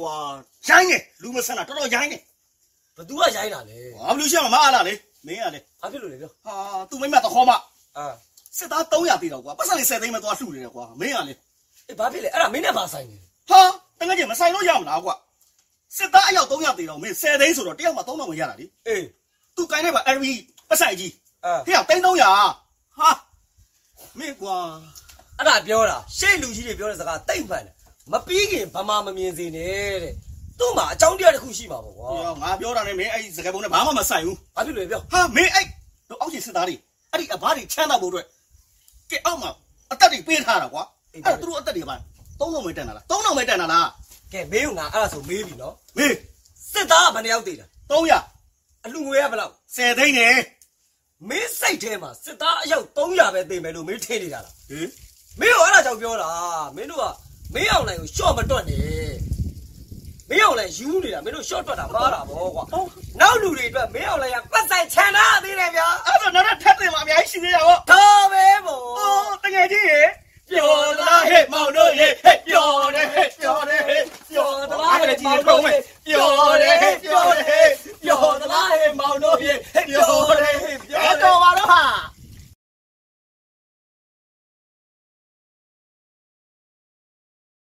ကွာရိုင်းနေလူမဆန်တာတော်တော်ရိုင်းနေဘသူကရိုင်းတာလဲဘာလို့ရှင်းမမအားလားလေမင်းကလေဘာဖြစ်လို့လဲပြောဟာသူမိမတခေါ်မအာစစ်သား300တေးတော့ကွာပတ်စံလေး10သိန်းမသွားလှူနေတယ်ကွာမင်းကလေအေးဘာဖြစ်လဲအဲ့ဒါမင်းနဲ့ဘာဆိုင်နေလဲဟာတကယ်ကြီးမဆိုင်လို့ရမလားကွာစစ်သားအယောက်300တေးတော့မင်း10သိန်းဆိုတော့တယောက်မှ3000ဝင်ရတာလေအေးသူကိုင်းနေပါ RV ပတ်ဆိုင်ကြီးအာဟေ့တိန်း300ဟာမင်းကွာအဲ့ဒါပြောတာရှေ့လူကြီးတွေပြောတဲ့စကားတိတ်မှန်တယ် မပြီးခင်ဗမာမမြင်စေနဲ့တဲ့သူ့မှာအကြောင်းတရားတစ်ခုရှိမှာပေါ့ကွာဟောငါပြောတာနဲ့မင်းအဲ့ဒီစကားပုံနဲ့ဘာမှမဆိုင်ဘူးဘာဖြစ်လို့လဲပြောဟာမင်းအဲ့တော့အောက်ခြေစစ်သားတွေအဲ့ဒီအဘားတွေချမ်းသာဖို့အတွက်ကဲအောက်မှာအသက်တွေပေးထားတာကွာအဲ့တော့သူတို့အသက်တွေပါ3000ပဲတန်တာလား3000ပဲတန်တာလားကဲမင်းကငါအဲ့ဒါဆိုမေးပြီနော်မင်းစစ်သားကဘယ်နှယောက်တည်တာ300အလူငွေကဘယ်လောက်10သိန်းနဲ့မင်းစိတ်ထဲမှာစစ်သားအယောက်300ပဲတည်မယ်လို့မင်းထင်နေတာလားဟင်မင်းကအဲ့ဒါကြောင့်ပြောတာမင်းတို့က မင်းအောင်လိုင်ကိုရှော့မတွက်နဲ့မင်းအောင်လိုင်ယူနေတာမင်းတို့ရှော့တွက်တာပါတာပေါ့ကွာနောက်လူတွေအတွက်မင်းအောင်လိုင်ကပတ်ဆိုင်ခြံထားသေးတယ်ဗျာအဲ့တော့နောက်ထပ်ထပ်တင်မှာအများကြီးရှိသေးတာပေါ့ဒါပဲပေါ့အော်တကယ်ကြီးရေပျော်သလားဟဲ့မောင်တို့ရေဟဲ့ပျော်တယ်ဟဲ့ပျော်တယ်ဟဲ့ပျော်သလားဟဲ့မောင်တို့ရေပျော်တယ်ဟဲ့ပျော်တယ်ဟဲ့ပျော်သလားဟဲ့မောင်တို့ရေဟဲ့ပျော်တယ်ဟဲ့ပျော်တယ်တော်ပါတော့ဟာ